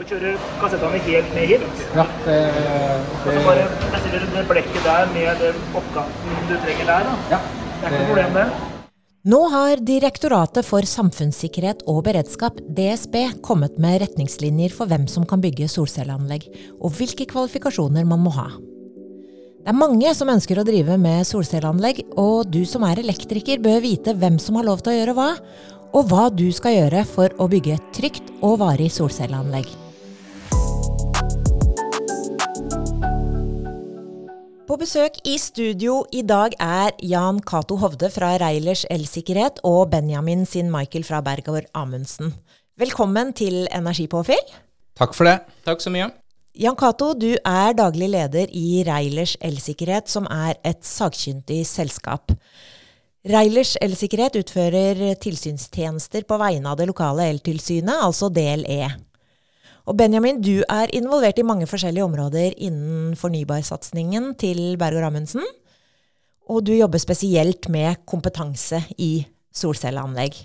Du kjører kassettene helt ned hit. Ja, det, Og så bare plassere det blekket der med den oppkanten du trenger der. da. ja, Det er ikke noe problem, det. Nå har Direktoratet for samfunnssikkerhet og beredskap, DSB, kommet med retningslinjer for hvem som kan bygge solcelleanlegg, og hvilke kvalifikasjoner man må ha. Det er mange som ønsker å drive med solcelleanlegg, og du som er elektriker bør vite hvem som har lov til å gjøre hva, og hva du skal gjøre for å bygge et trygt og varig solcelleanlegg. På besøk i studio i dag er Jan Cato Hovde fra Reilers Elsikkerhet og Benjamin sin Michael fra Bergård Amundsen. Velkommen til Energipåfyll. Takk for det. Takk så mye. Jan Cato, du er daglig leder i Reilers Elsikkerhet, som er et sakkyndig selskap. Reilers Elsikkerhet utfører tilsynstjenester på vegne av det lokale eltilsynet, altså DLE. Og Benjamin, du er involvert i mange forskjellige områder innen fornybarsatsingen til Berger Amundsen. Og du jobber spesielt med kompetanse i solcelleanlegg.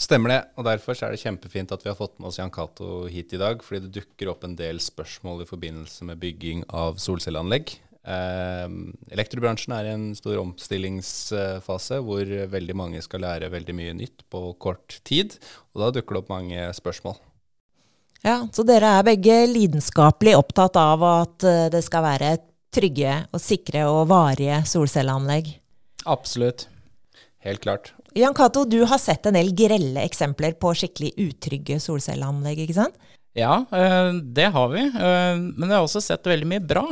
Stemmer det, og derfor er det kjempefint at vi har fått med oss Jan Cato hit i dag, fordi det dukker opp en del spørsmål i forbindelse med bygging av solcelleanlegg. Eh, elektrobransjen er i en stor omstillingsfase hvor veldig mange skal lære veldig mye nytt på kort tid, og da dukker det opp mange spørsmål. Ja, Så dere er begge lidenskapelig opptatt av at eh, det skal være trygge og sikre og varige solcelleanlegg? Absolutt. Helt klart. Jan Cato, du har sett en del grelle eksempler på skikkelig utrygge solcelleanlegg, ikke sant? Ja, eh, det har vi. eh, Men jeg har også sett veldig mye bra.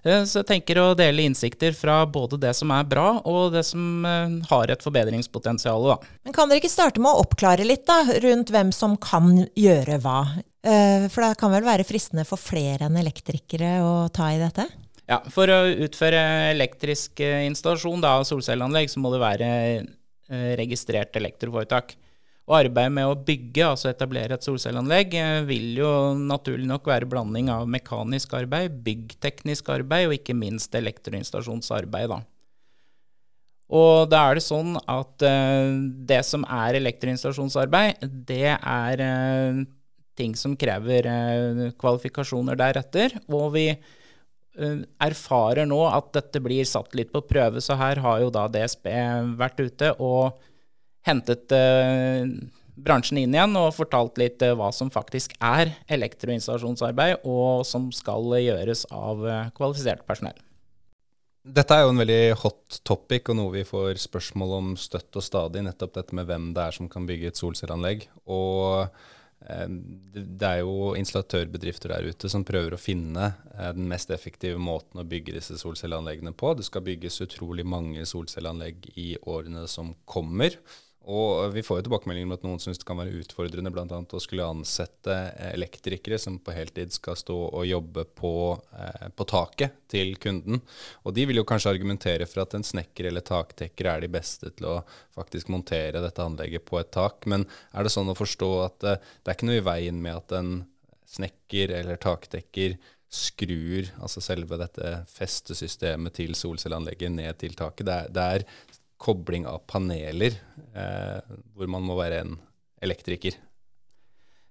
Så jeg tenker å dele innsikter fra både det som er bra, og det som har et forbedringspotensial. Da. Men kan dere ikke starte med å oppklare litt da, rundt hvem som kan gjøre hva? Eh, For det kan vel være fristende for flere enn elektrikere å ta i dette? Ja, For å utføre elektrisk eh, installasjon av solcelleanlegg, så må det være eh, registrert elektroforetak. Og arbeidet med å bygge, altså etablere et solcelleanlegg, vil jo naturlig nok være blanding av mekanisk arbeid, byggteknisk arbeid og ikke minst elektroinstallasjonsarbeid. da. Og da er det sånn at det som er elektroinstallasjonsarbeid, det er ting som krever eh, kvalifikasjoner deretter. Og vi eh, erfarer nå at dette blir satt litt på prøve, så her har jo da DSB vært ute og hentet eh, bransjen inn igjen og fortalt litt hva som faktisk er elektroinstallasjonsarbeid, og som skal gjøres av kvalifisert personell. Dette er jo en veldig hot topic, og noe vi får spørsmål om støtt og stadig. Nettopp dette med hvem det er som kan bygge et solcelleanlegg. Og det det er jo installatørbedrifter der ute som prøver å finne eh, den mest effektive måten å bygge disse solcelleanleggene på. Det skal bygges utrolig mange solcelleanlegg i årene som kommer. Og vi får jo tilbakemeldinger om at noen syns det kan være utfordrende bl.a. å skulle ansette eh, elektrikere som på heltid skal stå og jobbe på, eh, på taket til kunden. Og de vil jo kanskje argumentere for at en snekker eller taktekker er de beste til å faktisk montere dette anlegget på et tak. Men er det sånn å forstå at eh, det er ikke noe i veien med at en snekker eller taktekker skrur altså selve dette festesystemet til solcelleanlegget ned til taket. Det er, det er kobling av paneler eh, hvor man må være en elektriker.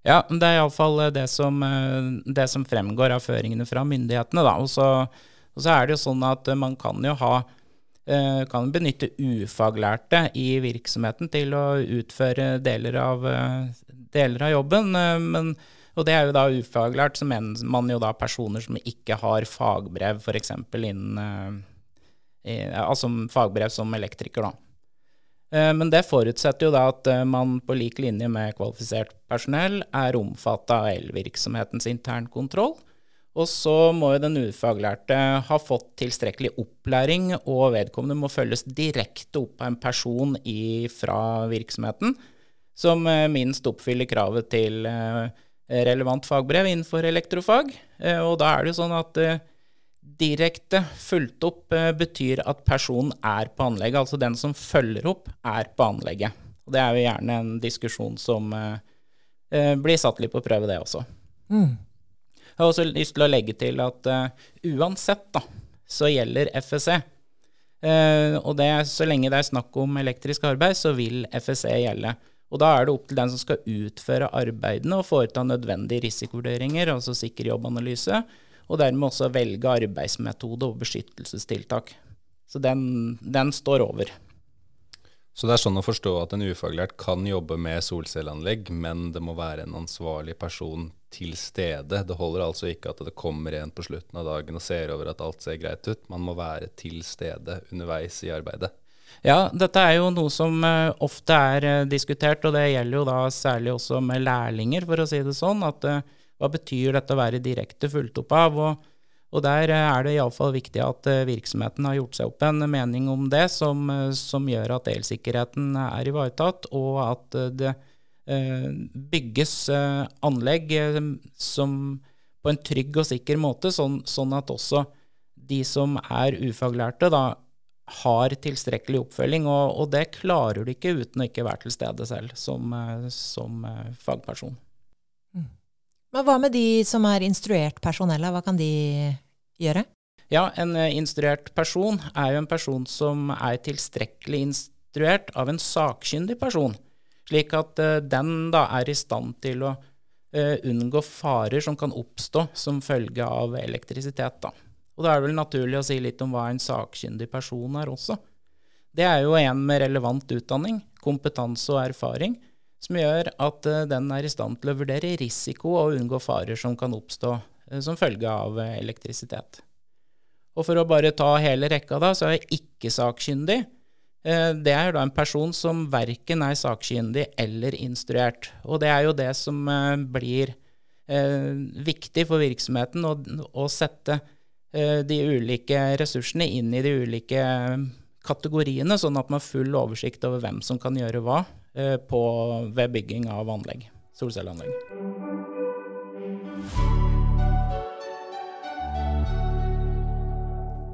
Ja, det er iallfall det, som, eh, det som fremgår av føringene fra myndighetene. Da. Og, så, og så er det jo sånn at man kan jo ha eh, kan benytte ufaglærte i virksomheten til å utføre deler av, eh, deler av jobben. eh, Men, og det er jo da ufaglært, så mener man jo da personer som ikke har fagbrev f.eks. innen eh, Altså fagbrev som elektriker, da. Eh, Men det forutsetter jo da at eh, man på lik linje med kvalifisert personell er omfatta av elvirksomhetens internkontroll. Og så må jo den ufaglærte ha fått tilstrekkelig opplæring, og vedkommende må følges direkte opp av en person i, fra virksomheten som eh, minst oppfyller kravet til relevant fagbrev innenfor elektrofag. Og da er det jo sånn at direkte fulgt opp eh, betyr at personen er på anlegget. Altså den som følger opp, er på anlegget. Og det er jo gjerne en diskusjon som eh, eh, blir satt litt på prøve, det også. Jeg har også lyst til å legge til at uansett da, så gjelder FSE. Og det, så lenge det er snakk om elektrisk arbeid, så vil FSE gjelde. Og da er det opp til den som skal utføre arbeidene og foreta nødvendige risikovurderinger, altså sikker jobbanalyse, og dermed også velge arbeidsmetode og beskyttelsestiltak. Så den, den står over. Så det er sånn å forstå at en ufaglært kan jobbe med solcelleanlegg, men det må være en ansvarlig person til stede. Det holder altså ikke at det kommer en på slutten av dagen og ser over at alt ser greit ut. Man må være til stede underveis i arbeidet. Ja, dette er jo noe som uh, ofte er uh, diskutert, og det gjelder jo da særlig også med lærlinger, for å si det sånn. At uh, hva betyr dette å være direkte fulgt opp av? Og, og der er det iallfall viktig at virksomheten har gjort seg opp en mening om det, som, som gjør at elsikkerheten er ivaretatt, og at det bygges anlegg som på en trygg og sikker måte, sånn, sånn at også de som er ufaglærte, da har tilstrekkelig oppfølging, og, og, det klarer du ikke uten å ikke være til stede selv som, eh, som eh, fagperson. Men hva med de som er instruert personell, hva kan de gjøre? Ja, en eh, instruert person er jo en person som er tilstrekkelig instruert av en sakkyndig person, slik at den da er i stand til å unngå farer som kan oppstå som følge av elektrisitet. da. Og da er det vel naturlig å si litt om hva en sakkyndig person er også. Det er jo en med relevant utdanning, kompetanse og erfaring, som gjør at eh, den er i stand til å vurdere risiko og unngå farer som kan oppstå eh, som følge av eh, elektrisitet. Og for å bare ta hele rekka, da, så er ikke-sakkyndig det er jo da en person som verken er sakkyndig eller instruert. Og det er jo det som blir viktig for virksomheten, å, å sette de ulike ressursene inn i de ulike kategoriene, sånn at man har full oversikt over hvem som kan gjøre hva på, ved bygging av anlegg, solcelleanlegg.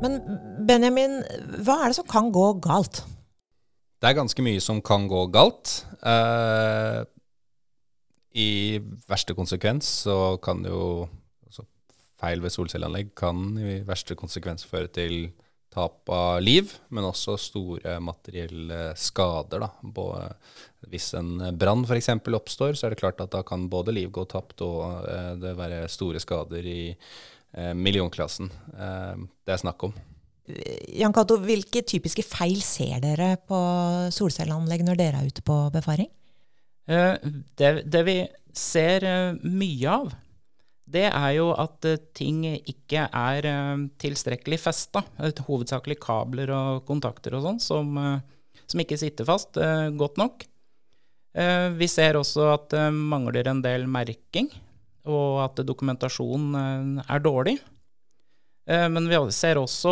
Men Benjamin, hva er det som kan gå galt? Det er ganske mye som kan gå galt. Eh, I verste konsekvens så kan det jo feil ved solcelleanlegg kan i verste konsekvens føre til tap av liv, men også store materielle skader. Da. hvis en brann f.eks. oppstår, så er det klart at da kan både liv gå tapt og eh, det være store skader i eh, millionklassen. Eh, det er snakk om. Jan Cato, hvilke typiske feil ser dere på solcelleanlegg når dere er ute på befaring? Det, det vi ser mye av, det er jo at eh, ting ikke er uh, tilstrekkelig festa. Hovedsakelig kabler og kontakter og sånn som, uh, som, ikke sitter fast godt nok. vi ser også at det mangler en del merking, og at dokumentasjonen er dårlig. men vi ser også,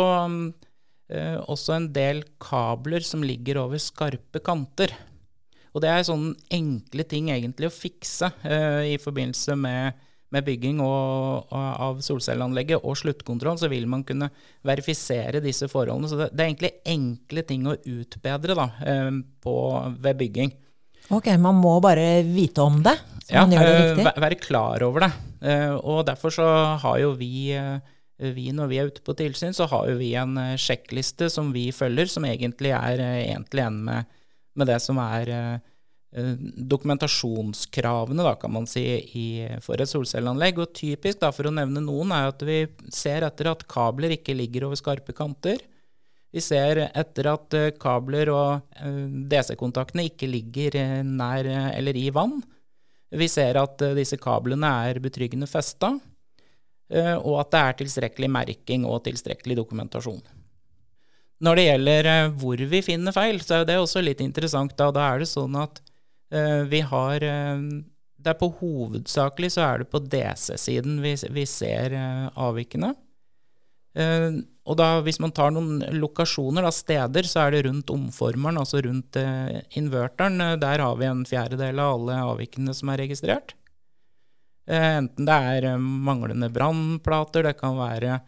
også en del kabler som ligger over skarpe kanter. Og det er sånne enkle ting egentlig å fikse i forbindelse med med bygging og, og av solcelleanlegget og sluttkontroll, så vil man kunne verifisere disse forholdene. Så det, det er egentlig enkle ting å utbedre da, eh, på, ved bygging. Ok, man må bare vite om det, så ja, man gjør det riktig? riktig? Være klar over det. Eh, og derfor så har jo vi, vi når vi er ute på tilsyn, så har jo vi en sjekkliste som vi følger, som egentlig er egentlig en med, med det som er Eh, dokumentasjonskravene, da, kan man si, i, for et solcelleanlegg. Og typisk, da, for å nevne noen, er at vi ser etter at kabler ikke ligger over skarpe kanter. Vi ser etter at uh, kabler og uh, DC-kontaktene ikke ligger nær eller i vann. Vi ser at disse kablene er betryggende festa, og at det er tilstrekkelig merking og tilstrekkelig dokumentasjon. Når det gjelder hvor vi finner feil, så er det også litt interessant. Da, da er det sånn at Eh, vi har eh, det er på Hovedsakelig så er det på DC-siden vi, vi, ser eh, avvikene. og da, hvis man tar noen lokasjoner, da, steder, så er det rundt omformeren, altså rundt inverteren. Der har vi en fjerdedel av alle avvikene som er registrert. enten det er manglende brannplater, det kan være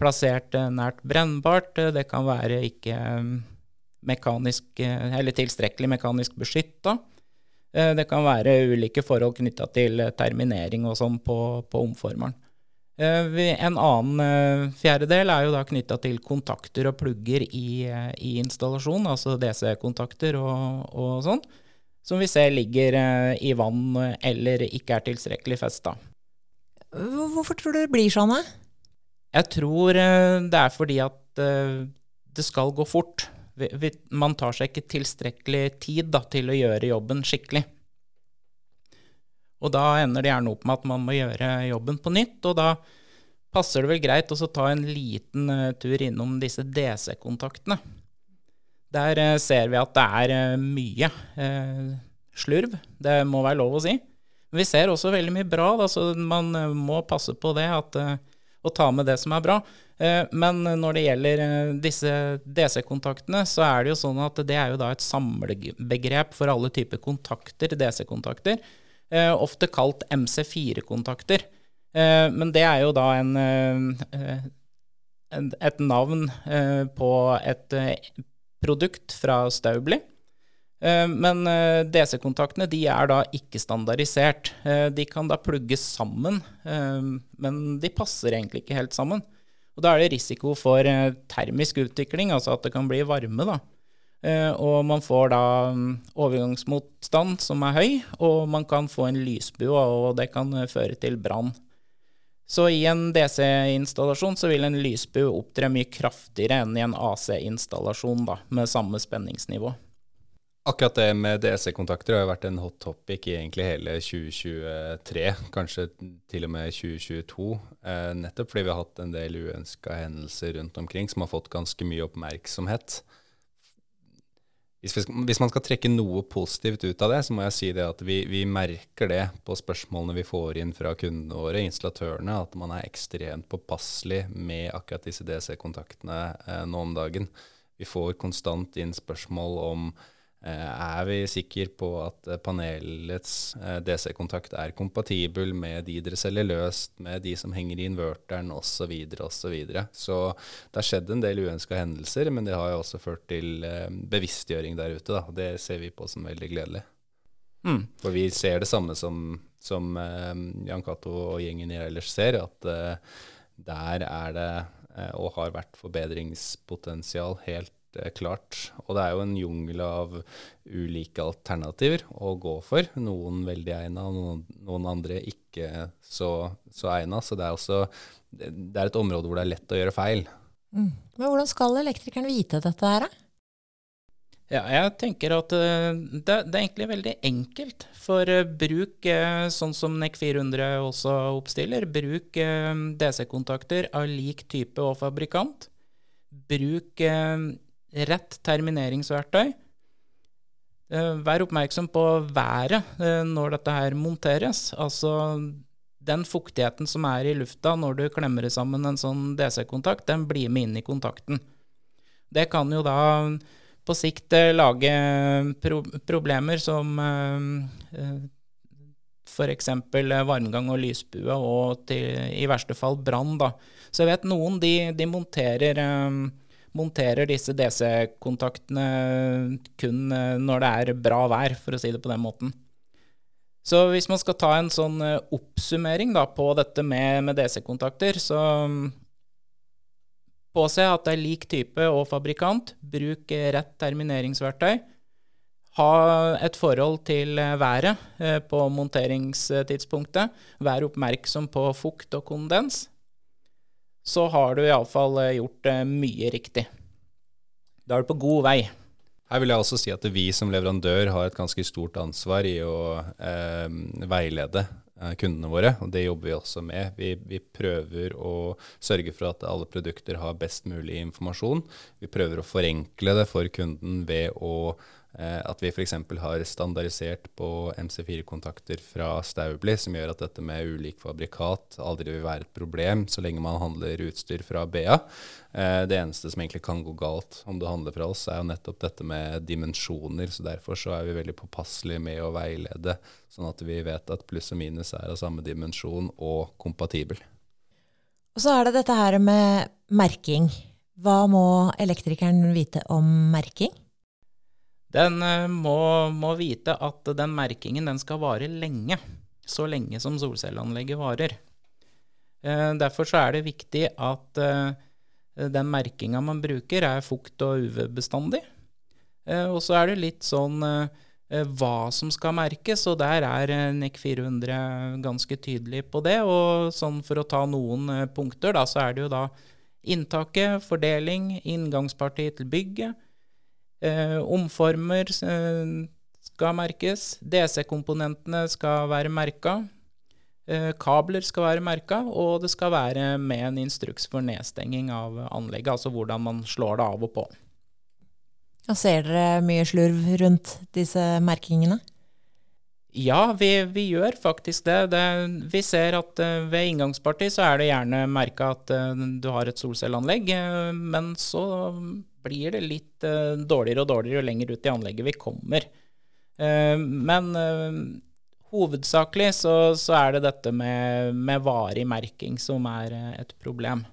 plassert nært brennbart, det kan være ikke mekanisk, eller tilstrekkelig mekanisk beskytta. Eh, det kan være ulike forhold knytta til eh, terminering og sånn på, på, omformeren. Eh, en annen fjerdedel er jo da knytta til kontakter og plugger i, i installasjon, altså DC-kontakter og, og, sånn. som vi ser ligger i vann eller ikke er tilstrekkelig festa. Hvorfor tror du det blir sånn? Jeg tror det er fordi at det skal gå fort. Man tar seg ikke tilstrekkelig tid da, til å gjøre jobben skikkelig. Og da ender det gjerne opp med at man må gjøre jobben på nytt, og da passer det vel greit å ta en liten uh, tur innom disse DC-kontaktene. Der uh, ser vi at det er uh, mye slurv, det må være lov å si. Men vi ser også veldig mye bra, da, så man må passe på det, at, å ta med det som er bra. Men når det gjelder disse DC-kontaktene, så er det jo sånn at det er jo da et samlebegrep for alle typer kontakter, DC-kontakter. Ofte kalt MC4-kontakter. Eh, men det er jo da en, eh, et navn eh, på et produkt fra Staubli. Men DC-kontaktene de er da ikke standardisert. De kan da plugges sammen, men de passer egentlig ikke helt sammen. Og Da er det risiko for termisk utvikling, altså at det kan bli varme. da. Og man får da mm, overgangsmotstand som er høy, og man kan få en lysbue, og det kan føre til brann. Så i en DC-installasjon så vil en lysbue opptre mye kraftigere enn i en AC-installasjon med samme spenningsnivå. Akkurat det med DC-kontakter har jo vært en hot topic i egentlig hele 2023, kanskje til og med 2022. Eh, nettopp fordi vi har hatt en del uønska hendelser rundt omkring som har fått ganske mye oppmerksomhet. Hvis, vi, hvis, man skal trekke noe positivt ut av det, så må jeg si det at vi, vi, merker det på spørsmålene vi får inn fra kundene våre, installatørene, at man er ekstremt påpasselig med akkurat disse DC-kontaktene eh, nå om dagen. Vi får konstant inn spørsmål om er vi sikre på at eh, panelets eh, DC-kontakt er kompatibel med de dere selger løst, med de som henger i inverteren osv. osv. Så, videre, og så, så det har skjedd en del uønska hendelser, men det har jo også ført til bevisstgjøring der ute. Da. Det ser vi på som veldig gledelig. Mm. For vi ser det samme som, som Jan Cato og gjengen i ellers ser, at der er det og har vært forbedringspotensial helt Eh, klart. Og det er jo en jungel av ulike alternativer å gå for. Noen veldig egna, noen, noen, andre ikke så, så egna. Så det er også det er et område hvor det er lett å gjøre feil. Mm. Men hvordan skal elektrikeren vite dette her, da? Ja, jeg tenker at uh, det, det, er egentlig veldig enkelt. For uh, bruk, sånn som NEC 400 også oppstiller, bruk DC-kontakter av lik type og fabrikant. Bruk rett termineringsverktøy. Eh, vær oppmerksom på været eh, når dette her monteres. Altså den fuktigheten som er i lufta når du klemmer sammen en sånn DC-kontakt, den blir med inn i kontakten. Det kan jo da på sikt eh, lage pro problemer som f.eks. varmgang og lysbue, og til, i verste fall brann. Så jeg vet noen de, de monterer monterer disse DC-kontaktene kun eh, når det er bra vær, for å si det på den måten. Så hvis man skal ta en sånn eh, oppsummering da, på dette med, med DC-kontakter, så mm, påse at det er lik type og fabrikant. Bruk rett termineringsverktøy. Ha et forhold til eh, været på monteringstidspunktet. Vær oppmerksom på fukt og kondens så har du iallfall eh, gjort eh, mye riktig. Da er du på god vei. Her vil jeg også si at vi som leverandør har et ganske stort ansvar i å eh, veilede eh, kundene våre, og det jobber vi også med. Vi, vi, prøver å sørge for at alle produkter har best mulig informasjon. Vi prøver å forenkle det for kunden ved å at vi f.eks. har standardisert på MC4-kontakter fra Staubli, som gjør at dette med ulik fabrikat aldri vil være et problem så lenge man handler utstyr fra BA. Eh, det eneste som egentlig kan gå galt om du handler fra oss, er jo nettopp dette med dimensjoner. så Derfor så er vi veldig påpasselige med å veilede, sånn at vi vet at pluss og minus er av samme dimensjon og kompatibel. Og så er det dette her med merking. Hva må elektrikeren vite om merking? Den eh, må, må, vite at den merkingen den skal vare lenge. Så lenge som solcelleanlegget varer. Eh, derfor så er det viktig at eh, den merkinga man bruker, er fukt- og UV-bestandig. Og så er det litt sånn hva som skal merkes, og der er NEC 400 ganske tydelig på det. Og sånn for å ta noen punkter, da, så er det jo da inntaket, fordeling, inngangsparti til bygget. Eh, omformer eh, skal merkes. DC-komponentene skal være merka. Eh, kabler skal være merka, og det skal være med en instruks for nedstenging av anlegget. Altså hvordan man slår det av og på. Og ser dere mye slurv rundt disse merkingene? Ja, vi, vi gjør faktisk det. det. Vi ser at ved inngangsparti så er det gjerne merka at du har et solcelleanlegg, men så blir det litt dårligere og dårligere jo lenger ut i anlegget vi kommer. men hovedsakelig så, så, er det dette med, med varig merking som er et problem.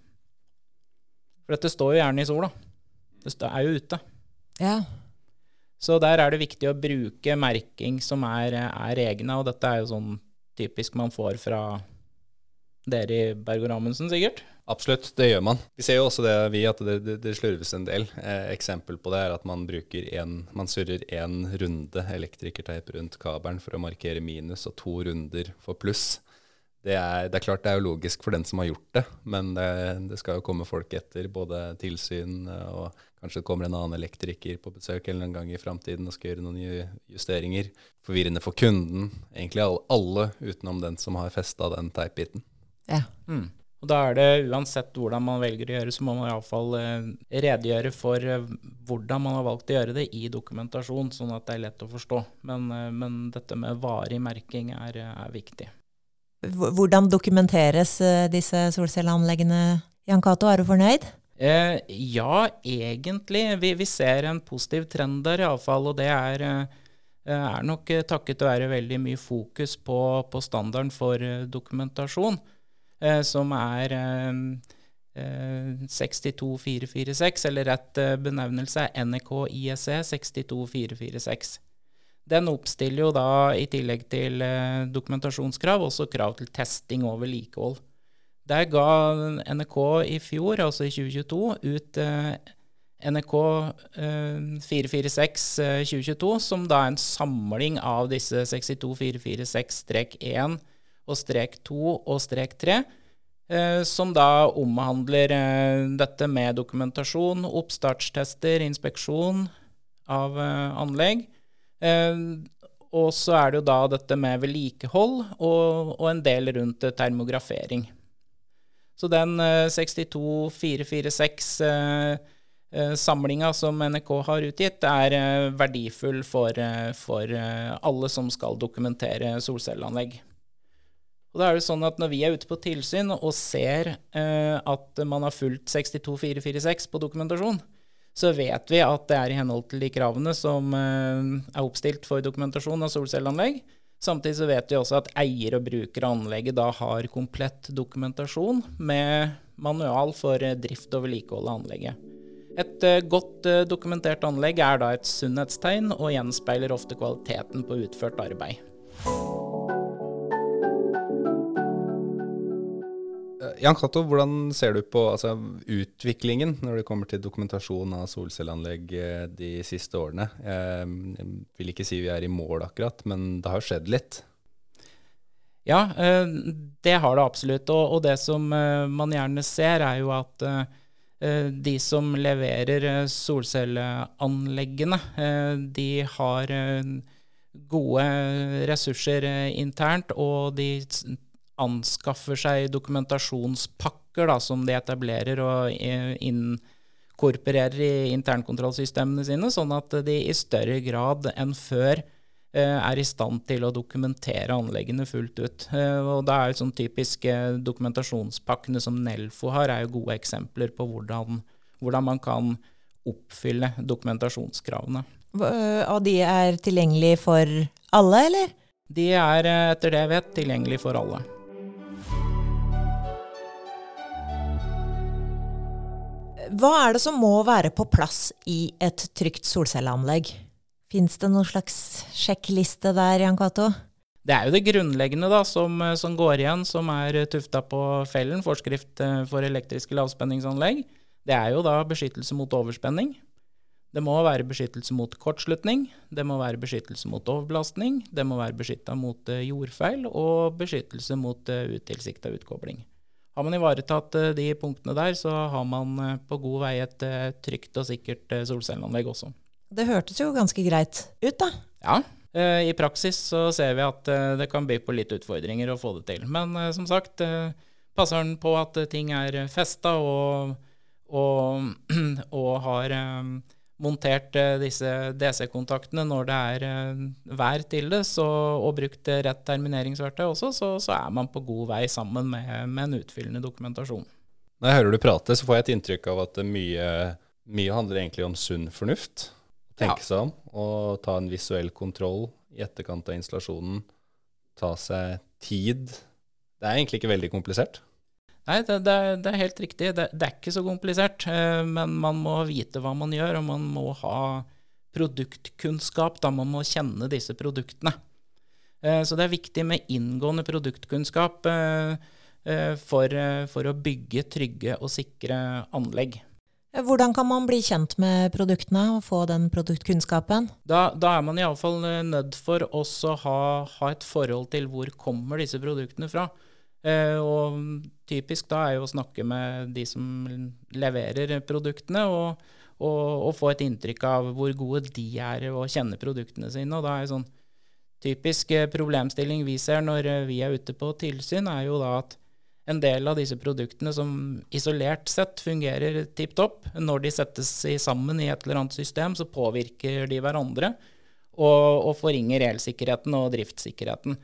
For dette står jo gjerne i sola. Det er jo ute. Ja. Så der er det viktig å bruke merking som er, er egne, og dette er jo sånn typisk man får fra dere i Berg og Rammundsen, sikkert? Absolutt, det gjør man. Vi ser jo også det, vi, at det, det, det slurves en del. Eh, eksempel på det er at man bruker en, man surrer én runde elektrikerteip rundt kabelen for å markere minus, og to runder for pluss. Det er, det er, klart det er jo logisk for den som har gjort det, men det, det skal jo komme folk etter, både tilsyn og Kanskje det kommer en annen elektriker på besøk eller en gang i framtiden og skal gjøre noen justeringer. Forvirrende for kunden. Egentlig alle, alle utenom den som har festa den teipbiten. Ja. Mm. Og da er det uansett hvordan man velger å gjøre, så må man iallfall eh, redegjøre for eh, hvordan man har valgt å gjøre det i dokumentasjon, sånn at det er lett å forstå. Men, eh, men dette med varig merking er, er viktig. Hvordan dokumenteres eh, disse solcelleanleggene, Jan Cato? Er du fornøyd? Eh, ja, egentlig. Vi, vi, ser en positiv trend der iallfall, og det er, eh, er nok takket være veldig mye fokus på, på standarden for eh, dokumentasjon, eh, som er 62446, eh, eller rett eh, benevnelse NEK ISE 62446. Den oppstiller jo da, i tillegg til dokumentasjonskrav, også krav til testing og vedlikehold. Der ga NRK i fjor, altså i 2022, ut eh, NRK eh, 446 eh, 2022, som da er en samling av disse 62446-1 og strek 2 og strek 3, eh, som da omhandler eh, dette med dokumentasjon, oppstartstester, inspeksjon av eh, anlegg. og så er det jo da dette med vedlikehold og, og en del rundt termografering. Så den 62446-samlinga eh, eh, som NRK har utgitt, er verdifull for, for alle som skal dokumentere solcelleanlegg. Og da er det sånn at Når vi er ute på tilsyn og ser at man har fulgt 62446 på dokumentasjon, så vet vi at det er i henhold til de kravene som er oppstilt for dokumentasjon av solcelleanlegg. Samtidig så vet vi også at eier og bruker av anlegget da har komplett dokumentasjon med manual for drift og vedlikehold av anlegget. Et uh, godt uh, dokumentert anlegg er da et sunnhetstegn og gjenspeiler ofte kvaliteten på utført arbeid. Jan Cato, hvordan ser du på altså, utviklingen når det kommer til dokumentasjon av solcelleanlegg eh, de siste årene? Jeg vil ikke si vi er i mål akkurat, men det har skjedd litt? Ja, eh, det har det absolutt. Og det som eh, man gjerne ser, er jo at de som leverer solcelleanleggene, de har gode ressurser internt, og de anskaffer seg dokumentasjonspakker da, som de etablerer og inkorporerer i internkontrollsystemene sine, sånn at de i større grad enn før eh, er i stand til å dokumentere anleggene fullt ut. Eh, og det er jo sånn typiske dokumentasjonspakkene som Nelfo har, er jo gode eksempler på hvordan, hvordan man kan oppfylle dokumentasjonskravene. Og de er tilgjengelige for alle, eller? De er, eh, etter det jeg vet, tilgjengelige for alle. Hva er det som må være på plass i et trygt solcelleanlegg? Fins det noen slags sjekkliste der, Jan Cato? Det er jo det grunnleggende da, som, som, går igjen, som er tufta på fellen, forskrift eh, for elektriske lavspenningsanlegg. Det er jo da beskyttelse mot overspenning. Det må være beskyttelse mot kortslutning, det må være beskyttelse mot overbelastning, det må være beskytta mot eh, jordfeil og beskyttelse mot utilsikta utkobling. Har man ivaretatt uh, de punktene der, så har man uh, på god vei et uh, trygt og sikkert solcelleanlegg også. Det hørtes jo ganske greit ut, da. Ja. I praksis så ser vi at det kan by på litt utfordringer å få det til. Men som sagt, passer den på at ting er festa og, og, og har montert eh, disse DC-kontaktene når det er eh, vær til det, så, og brukt rett termineringsverktøy også, så, så, er man på god vei sammen med, med, en utfyllende dokumentasjon. Når jeg hører du prate, så får jeg et inntrykk av at mye, mye handler egentlig om sunn fornuft. Tenke ja. seg om og ta en visuell kontroll i etterkant av installasjonen. Ta seg tid. Det er egentlig ikke veldig komplisert. Nei, det, det, det, er helt riktig. Det, det, er ikke så komplisert. Eh, men man må vite hva man gjør, og man må ha produktkunnskap. Da man må kjenne disse produktene. Eh, så det er viktig med inngående produktkunnskap eh, for, for å bygge trygge og sikre anlegg. Hvordan kan man bli kjent med produktene og få den produktkunnskapen? Da, da er man iallfall nødt for også å ha, ha et forhold til hvor kommer disse produktene fra. Eh, og typisk da er jo å snakke med de som leverer produktene, og, og, og, få et inntrykk av hvor gode de er og kjenne produktene sine. Og da er sånn typisk eh, problemstilling vi ser når eh, vi er ute på tilsyn, er jo da at en del av disse produktene som isolert sett fungerer tipp topp, når de settes sammen i et eller annet system, så påvirker de hverandre og, og forringer elsikkerheten og driftssikkerheten.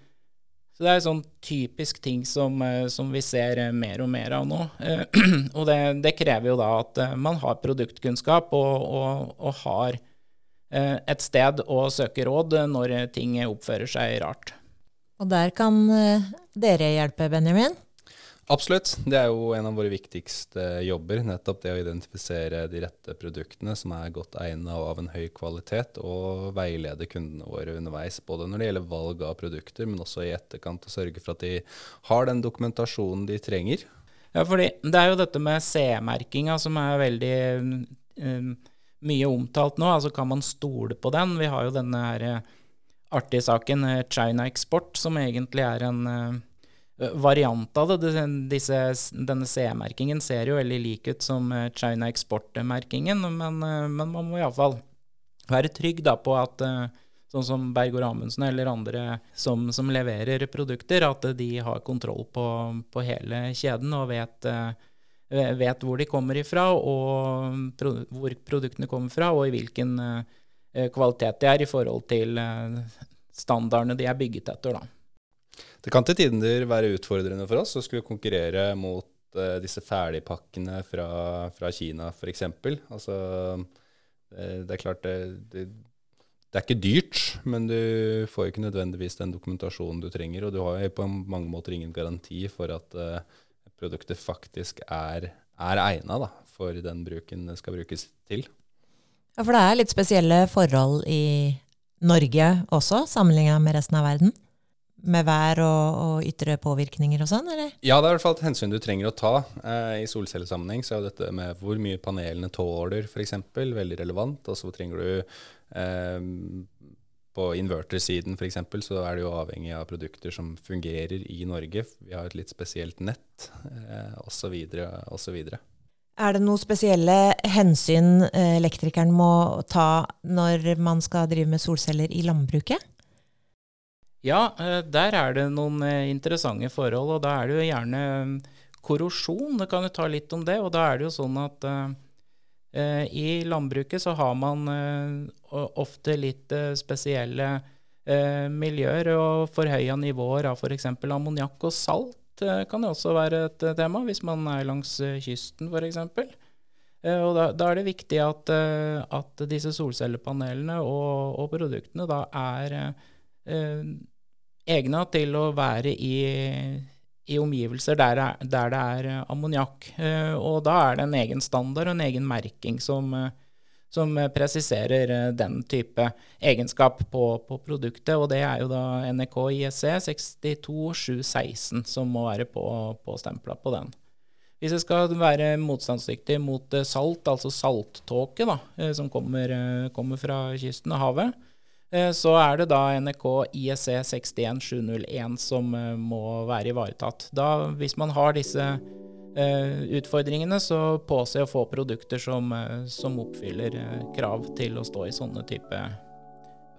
Så det er sånn typisk ting som, eh, som, vi ser eh, mer og mer av nå. Eh, og det, det krever jo da at man har produktkunnskap og, og, og, har et sted å søke råd når ting oppfører seg rart. Og der kan dere hjelpe, Benjamin? Absolutt. Det er jo en av våre viktigste jobber. Nettopp det å identifisere de rette produktene som er godt egnet og av en høy kvalitet, og veilede kundene våre underveis. Både når det gjelder valg av produkter, men også i etterkant. Og sørge for at de har den dokumentasjonen de trenger. Ja, fordi det er jo dette med CE-merkinga som er veldig um, mye omtalt nå. Altså kan man stole på den? Vi har jo denne her eh, artige saken eh, China Export, som egentlig er en uh, variant av det. Disse, denne CE-merkingen ser jo veldig lik ut som eh, China Export-merkingen, men, eh, men, man må iallfall være trygg da på at sånn som Bergor Amundsen eller andre som, som, leverer produkter, at de har kontroll på, på hele kjeden og vet, vet, hvor de kommer ifra, og pro, hvor produktene kommer fra, og i hvilken kvalitet de er i forhold til standardene de er bygget etter. da. Det kan til tider være utfordrende for oss å skulle konkurrere mot uh, disse ferdigpakkene fra, fra Kina f.eks. Altså, uh, det er klart det, det, det, er ikke dyrt, men du får ikke nødvendigvis den dokumentasjonen du trenger. Og du har på mange måter ingen garanti for at uh, produktet faktisk er, er egna for den bruken det skal brukes til. Ja, For det er litt spesielle forhold i Norge også, sammenligna med resten av verden? Med vær og, og, ytre påvirkninger og sånn, eller? Ja, det er i hvert fall et hensyn du trenger å ta. Eh, I solcellesammenheng så er jo dette med hvor mye panelene tåler, f.eks., veldig relevant. Og så trenger du eh, På invertersiden f.eks. så er det jo avhengig av produkter som fungerer i Norge. Vi har et litt spesielt nett, eh, osv., osv. Er det noen spesielle hensyn eh, elektrikeren må ta når man skal drive med solceller i landbruket? Ja, eh, der er det noen eh, interessante forhold, og da er det jo gjerne mm, korrosjon. Det kan jo ta litt om det. Og da er det jo sånn at uh, i landbruket så har man uh, ofte litt uh, spesielle miljøer og forhøya nivåer av f.eks. ammoniakk og salt kan jo også være et tema, hvis man er langs kysten f.eks. Og da, da, er det viktig at, at disse solcellepanelene og, og, produktene da er egna til å være i, i omgivelser der, der, det er eh, ammoniakk. Eh, og da er det en egen standard og en egen merking som, eh, som presiserer den type egenskap på, på, produktet. Og det er jo da NRK ISC 62716 som må være på, påstempla på den. hvis det skal være motstandsdyktig mot eh, salt, altså salttåke, eh, som kommer, eh, kommer fra kysten og havet, så er det da NRK ISE 61701 som må være ivaretatt. Da, hvis man har disse utfordringene, så påse å få produkter som, som oppfyller krav til å stå i sånne type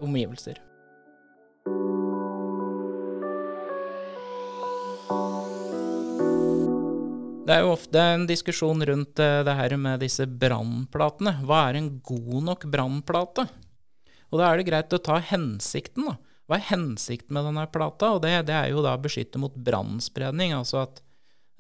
omgivelser. Det er jo ofte en diskusjon rundt eh, det her med disse brannplatene. Hva er en god nok brannplate? Og da er det greit å ta hensikten, da. Hva er hensikten med denne plata? Og det, det er jo da å beskytte mot brannspredning. Altså at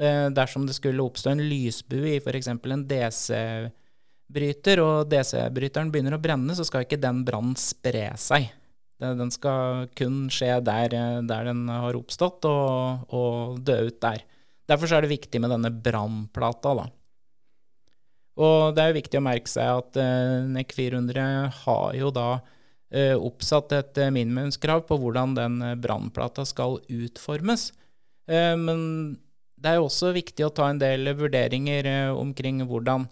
eh, dersom det skulle oppstå en lysbue i f.eks. en DC-bryter, og DC-bryteren begynner å brenne, så skal ikke den brannen spre seg. Den skal kun skje der, eh, der den har oppstått, og, og dø ut der. Derfor er det viktig med denne brannplata, da. Og det er jo viktig å merke seg at eh, NEC 400 har jo da oppsatt et uh, minimumskrav på hvordan den brannplata skal utformes. men det er jo også viktig å ta en del vurderinger omkring hvordan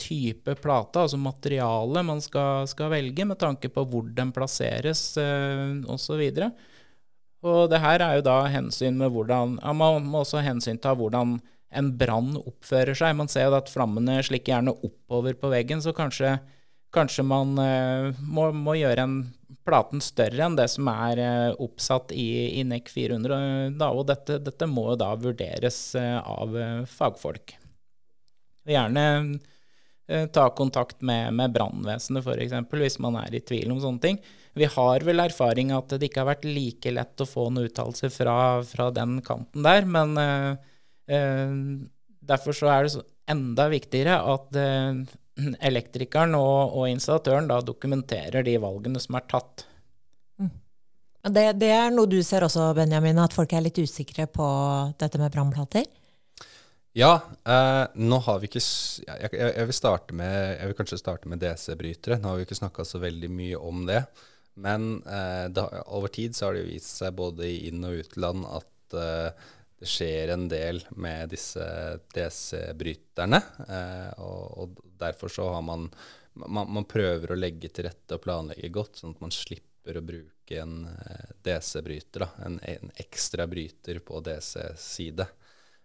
type plate, altså materiale, man skal, skal, velge med tanke på hvor den plasseres osv. Og det her er jo da hensyn med hvordan ja, Man må også hensynta hvordan en brann oppfører seg. Man ser jo at flammene slikker gjerne oppover på veggen, så kanskje, kanskje man uh, må, må, gjøre en platen større enn det som er uh, oppsatt i, i NEC 400. Da, og dette, dette, må da vurderes uh, av fagfolk. Gjerne ta kontakt med, med brannvesenet f.eks. hvis man er i tvil om sånne ting. Vi har vel erfaring at det ikke har vært like lett å få noen uttalelser fra, fra, den kanten der, men eh, eh, derfor så er det enda viktigere at eh, elektrikeren og, og, installatøren da dokumenterer de valgene som er tatt. Mm. Det, det, er noe du ser også, Benjamin, at folk er litt usikre på dette med brannplater? Ja, eh, nå har vi ikke jeg, jeg, jeg, vil starte med, jeg vil kanskje starte med DC-brytere. Nå har vi ikke snakka så veldig mye om det. Men eh, da, over tid så har det jo vist seg både i inn- og utland at eh, det skjer en del med disse DC-bryterne. Eh, og, og, derfor så har man, man, man prøver å legge til rette og planlegge godt, sånn at man slipper å bruke en eh, DC-bryter, en, en, ekstra bryter på DC-side.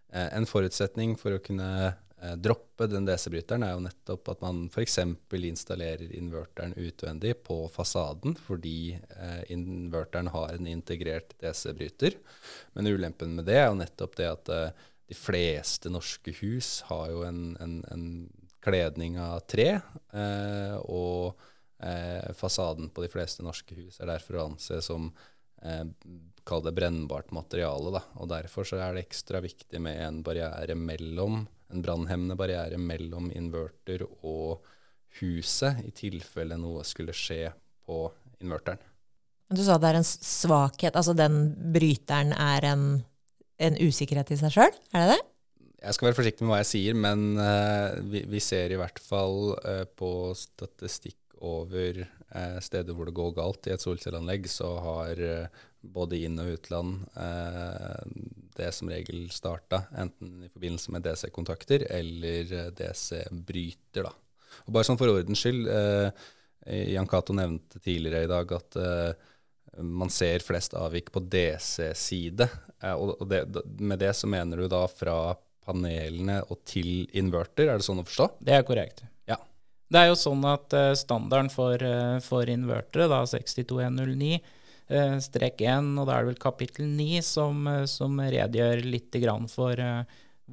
Eh, en forutsetning for å kunne droppe den DC-bryteren, er jo nettopp at man f.eks. installerer inverteren utvendig på fasaden, fordi eh, inverteren har en integrert DC-bryter. Men ulempen med det er jo nettopp det at eh, de fleste norske hus har jo en, en, en kledning av tre. Eh, og eh, fasaden på de fleste norske hus er derfor å anse som eh, kall det brennbart materiale. Da. Og Derfor er det ekstra viktig med en barriere mellom en brannhemmende barriere mellom inverter og huset, i tilfelle noe skulle skje på inverteren. Du sa det er en svakhet, altså den bryteren er en, en usikkerhet i seg sjøl, er det det? Jeg skal være forsiktig med hva jeg sier, men uh, vi, vi, ser i hvert fall uh, på statistikk over uh, steder hvor det går galt i et solcelleanlegg, så har både inn- og utland det som regel starta, enten i forbindelse med DC-kontakter eller eh, DC-bryter. da. Og Bare sånn for ordens skyld, eh, Jan Cato nevnte tidligere i dag at eh, man ser flest avvik på DC-side. Eh, og det, med det så mener du da fra panelene og til inverter, er det sånn å forstå? Det er korrekt. Ja. Det er jo sånn at uh, standarden for, uh, for invertere, da 62109, Eh, strek 1, og da er det vel kapittel 9 som, eh, som redegjør litt for eh,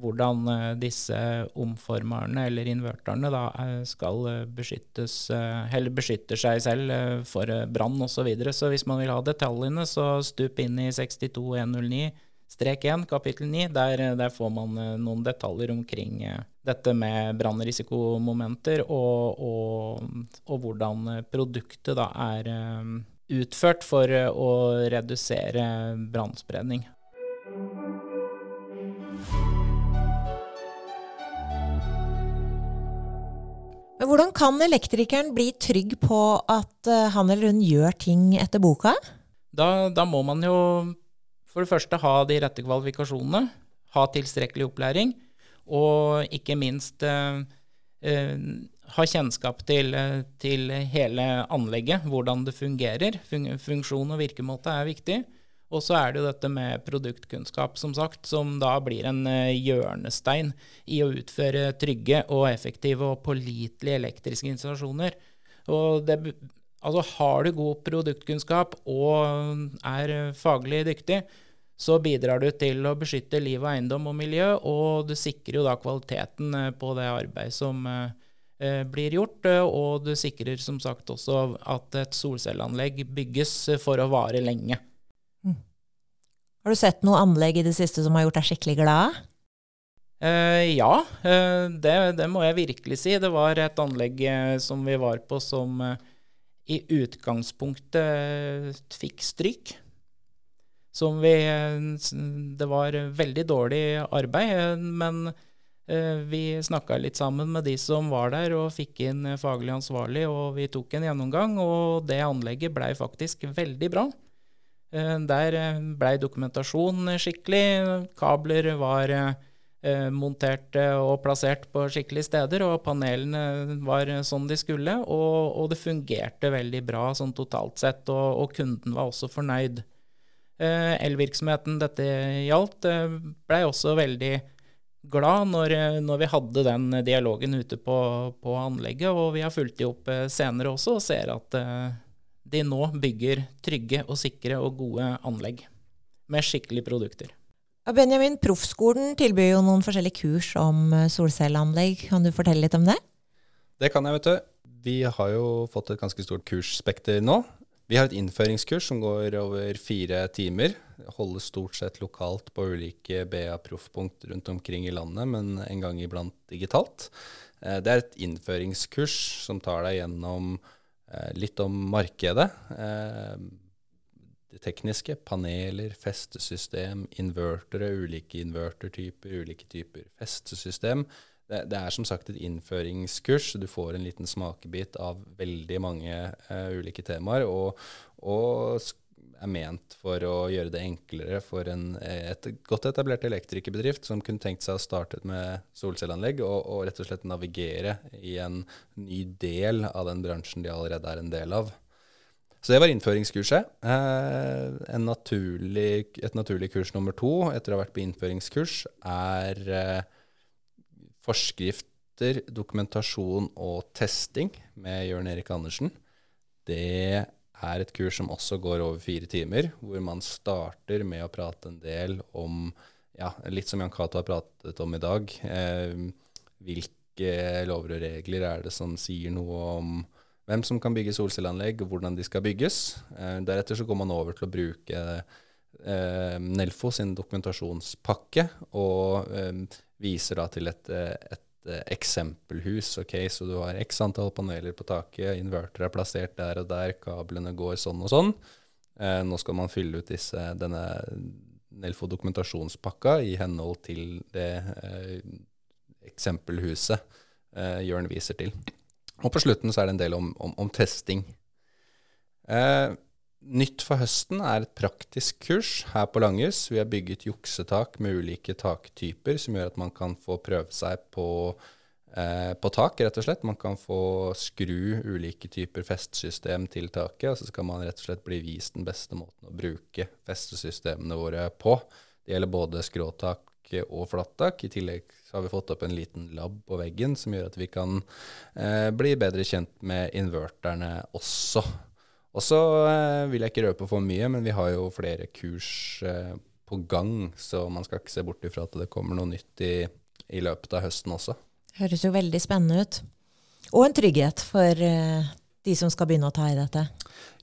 hvordan disse omformerne eller inverterne da skal beskyttes, eller beskytter seg selv for brann osv. Så, videre. så hvis man vil ha detaljene, så stup inn i 62109 strek 1, kapittel 9. Der, der, får man noen detaljer omkring dette med brannrisikomomenter, og, og, og, hvordan produktet da er utført for eh, å redusere brannspredning. Men hvordan kan elektrikeren bli trygg på at eh, han eller hun gjør ting etter boka? Da, da, må man jo for det første ha de rette kvalifikasjonene, ha tilstrekkelig opplæring. Og ikke minst eh, eh, ha kjennskap til, eh, til hele anlegget, hvordan det fungerer. Funksjon og virkemåte er viktig. Og så er det jo dette med produktkunnskap, som sagt, som da blir en eh, hjørnestein i å utføre trygge og effektive og pålitelige elektriske installasjoner. Og det, altså har du god produktkunnskap og er faglig dyktig, så bidrar du til å beskytte liv og eiendom og miljø, og du sikrer jo da kvaliteten eh, på det arbeidet som blir gjort. Og du sikrer som sagt også at et solcelleanlegg bygges for å vare lenge. Har du sett noe anlegg i det siste som har gjort deg skikkelig glad? Eh, ja, eh, det, det, må jeg virkelig si. Det var et anlegg eh, som vi var på som eh, i utgangspunktet eh, fikk stryk. Som vi eh, Det var veldig dårlig arbeid, men vi snakka litt sammen med de som var der, og fikk inn faglig ansvarlig, og vi tok en gjennomgang, og det anlegget blei faktisk veldig bra. Eh, der eh, blei dokumentasjon skikkelig. Kabler var eh, montert og plassert på skikkelige steder, og panelene var sånn de skulle. Og, og det fungerte veldig bra sånn totalt sett, og, og kunden var også fornøyd. Elvirksomheten dette gjaldt, blei også veldig glad når, når, vi hadde den dialogen ute på, på, anlegget, og vi har fulgt de opp senere også og ser at de nå bygger trygge og sikre og gode anlegg med skikkelige produkter. Benjamin, Proffskolen tilbyr jo noen forskjellige kurs om eh, solcelleanlegg. Kan du fortelle litt om det? Det kan jeg, vet du. Vi har jo fått et ganske stort kursspekter nå. Vi har et innføringskurs som går over fire timer. Holdes stort sett lokalt på ulike BA-proffpunkt rundt omkring i landet, men en gang iblant digitalt. Eh, det er et innføringskurs som tar deg gjennom Eh, litt om markedet. Eh, det tekniske. Paneler, festesystem, invertere, ulike invertertyper, ulike typer festesystem. Det, det, er som sagt et innføringskurs. Du får en liten smakebit av veldig mange uh, ulike temaer. Og, og er ment for å gjøre det enklere for en et godt etablert elektrikerbedrift som kunne tenkt seg å starte med solcelleanlegg, og, og, rett og slett navigere i en ny del av den bransjen de allerede er en del av. Så det var innføringskurset. Eh, naturlig, et naturlig kurs nummer to etter å ha vært på innføringskurs er eh, forskrifter, dokumentasjon og testing med Jørn Erik Andersen. Det er et kurs som også går over fire timer, hvor man starter med å prate en del om, ja, litt som Jan Cato har pratet om i dag, eh, hvilke lover og regler er det som sier noe om hvem som kan bygge solcelleanlegg, og hvordan de skal bygges. Eh, deretter så går man over til å bruke eh, Nelfo sin dokumentasjonspakke, og eh, viser da til et, eh, et Eh, eksempelhus. ok, Så du har x antall paneler på taket, inverter er plassert der og der, kablene går sånn og sånn. Eh, nå skal man fylle ut disse, denne Nelfo dokumentasjonspakka i henhold til det eh, eksempelhuset eh, Jørn viser til. Og på slutten så er det en del om, om, om testing. Eh, Nytt for høsten er et praktisk kurs her på Langhus. Vi har bygget juksetak med ulike taktyper, som gjør at man kan få prøve seg på, eh, på tak, rett og slett. Man kan få skru ulike typer festsystem til taket, og så skal man rett og slett bli vist den beste måten å bruke festesystemene våre på. Det gjelder både skråtak og flattak. I tillegg har vi fått opp en liten lab på veggen som gjør at vi kan eh, bli bedre kjent med inverterne også. Og så eh, vil jeg ikke røpe for mye, men vi har jo flere kurs eh, på gang, så man skal ikke se bort ifra at det kommer noe nytt i, i løpet av høsten også. Høres jo veldig spennende ut. Og en trygghet for eh, de som skal begynne å ta i dette.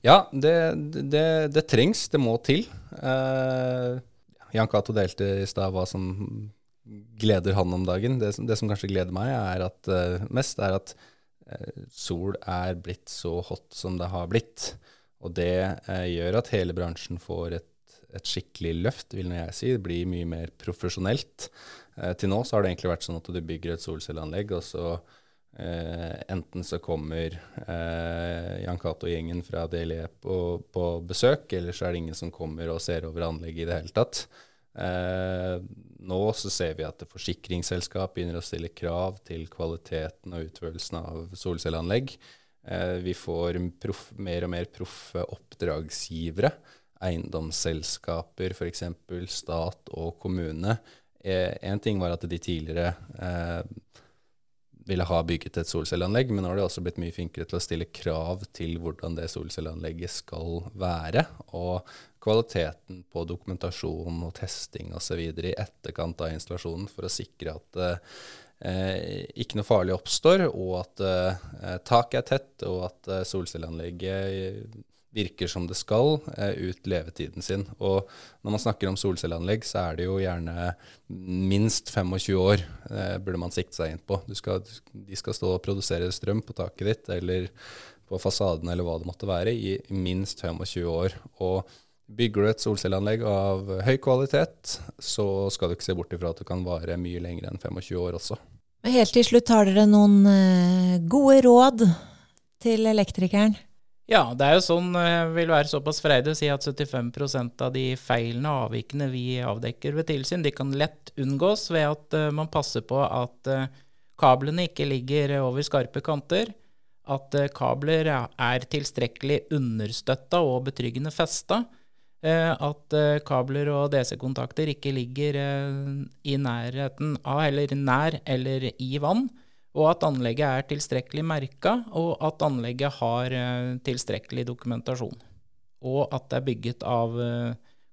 Ja, det, det, det trengs. Det må til. Uh, Jan Cato delte i stad hva som gleder han om dagen. Det, det som kanskje gleder meg er at, mest, er at sol er blitt så hot som det har blitt. Og det eh, gjør at hele bransjen får et, et skikkelig løft, vil jeg si. Det blir mye mer profesjonelt. Eh, til nå så har det egentlig vært sånn at du bygger et solcelleanlegg, og så eh, enten så kommer eh, Jan Cato-gjengen fra DLE på, på, besøk, eller så er det ingen som kommer og ser over anlegget i det hele tatt. Eh, nå så ser vi at forsikringsselskap begynner å stille krav til kvaliteten og utførelsen av solcelleanlegg. Eh, vi får prof, mer og mer proffe oppdragsgivere. Eiendomsselskaper, f.eks. stat og kommune. Én eh, ting var at de tidligere eh, ville ha bygget et solcelleanlegg, men nå har de også blitt mye flinkere til å stille krav til hvordan det solcelleanlegget skal være, og kvaliteten på dokumentasjon og testing osv. i etterkant av installasjonen for å sikre at eh, ikke noe farlig oppstår, og at eh, taket er tett, og at eh, solcelleanlegget virker som det skal eh, ut levetiden sin. Og når man snakker om solcelleanlegg, så er det jo gjerne minst 25 år eh, burde man sikte seg inn på. Skal, de skal stå og produsere strøm på taket ditt eller på fasaden eller hva det måtte være, i minst 25 år. Og bygger du et solcelleanlegg av høy kvalitet, så skal du ikke se bort ifra at det kan vare mye lenger enn 25 år også. Helt til slutt, har dere noen eh, gode råd til elektrikeren? Ja, det er jo sånn, jeg eh, vil være såpass freidig å si at 75% av de feilene og avvikene vi avdekker ved tilsyn, de kan lett unngås ved at uh, man passer på at kablene ikke ligger over skarpe kanter, at kabler er tilstrekkelig understøtta og betryggende festa, at kabler og DC-kontakter ikke ligger i nærheten av, eller nær eller i vann, og at anlegget er tilstrekkelig merka, og at anlegget har tilstrekkelig dokumentasjon. Og at det er bygget av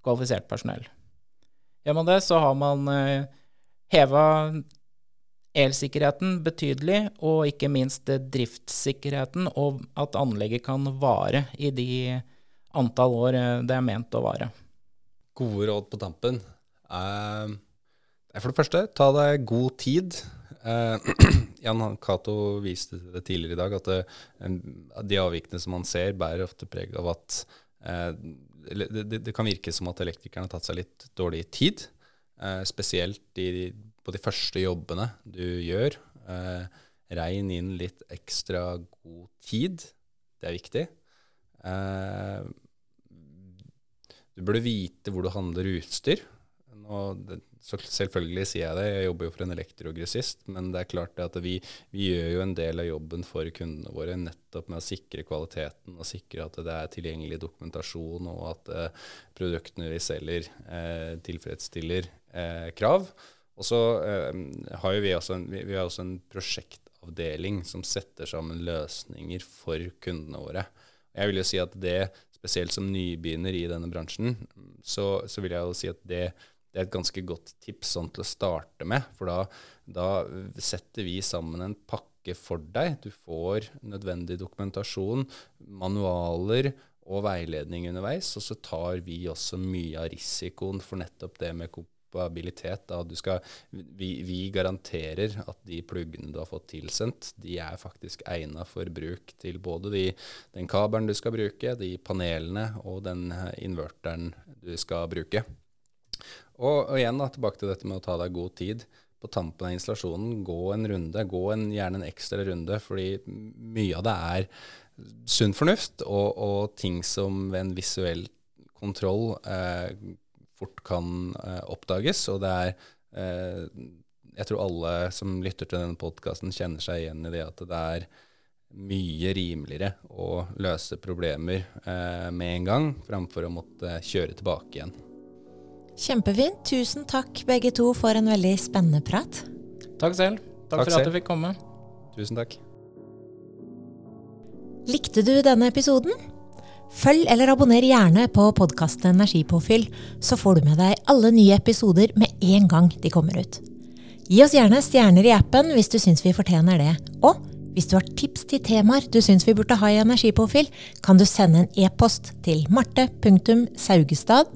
kvalifisert personell. Man det, så har man eh, heva elsikkerheten betydelig, og ikke minst driftssikkerheten, og at anlegget kan vare i de antall år det er ment å vare. Gode råd på tampen. Uh, for det første, ta deg god tid Uh, Jan Cato viste det tidligere i dag, at det, eh, de avvikene som man ser, bærer ofte preg av at uh, det, det, det, kan virke som at elektrikerne har tatt seg litt dårlig tid. Uh, spesielt i, på de første jobbene du gjør. regn inn litt ekstra god tid. Det er viktig. Du burde vite hvor du handler utstyr. Så selvfølgelig sier jeg det, jeg jobber jo for en elektrogrossist, men det er klart at vi, vi, gjør jo en del av jobben for kundene våre nettopp med å sikre kvaliteten og sikre at det er tilgjengelig dokumentasjon, og at eh, produktene vi selger, eh, tilfredsstiller eh, krav. Og så eh, har vi også en, vi, vi også en prosjektavdeling som setter sammen løsninger for kundene våre. Jeg vil jo si at det, spesielt som nybegynner i denne bransjen, så, så vil jeg jo si at det det er et ganske godt tips sånn til å starte med. For da, da, setter vi sammen en pakke for deg. Du får nødvendig dokumentasjon, manualer og veiledning underveis. Og så tar vi også mye av risikoen for nettopp det med kompabilitet. Da. Skal, vi, vi, garanterer at de pluggene du har fått tilsendt, de er faktisk egna for bruk til både de, den kabelen du skal bruke, de panelene og den inverteren du skal bruke. Og, og, igjen da, tilbake til dette med å ta deg god tid. På tampen av installasjonen, gå en runde. Gå en, gjerne en ekstra runde, fordi mye av det er sunn fornuft og, og, ting som ved en visuell kontroll eh, fort kan eh, oppdages. Og det er eh, Jeg tror alle som lytter til denne podkasten, kjenner seg igjen i det at det er mye rimeligere å løse problemer eh, med en gang, framfor å måtte kjøre tilbake igjen. Kjempefint. Tusen takk begge to for en veldig spennende prat. Takk selv. Takk, takk for selv. at du fikk komme. Tusen takk. Likte du denne episoden? Følg eller abonner gjerne på podkasten Energipåfyll, så får du med deg alle nye episoder med en gang de kommer ut. Gi oss gjerne stjerner i appen hvis du syns vi fortjener det. Og hvis du har tips til temaer du syns vi burde ha i Energipåfyll, kan du sende en e-post til marte.saugestad.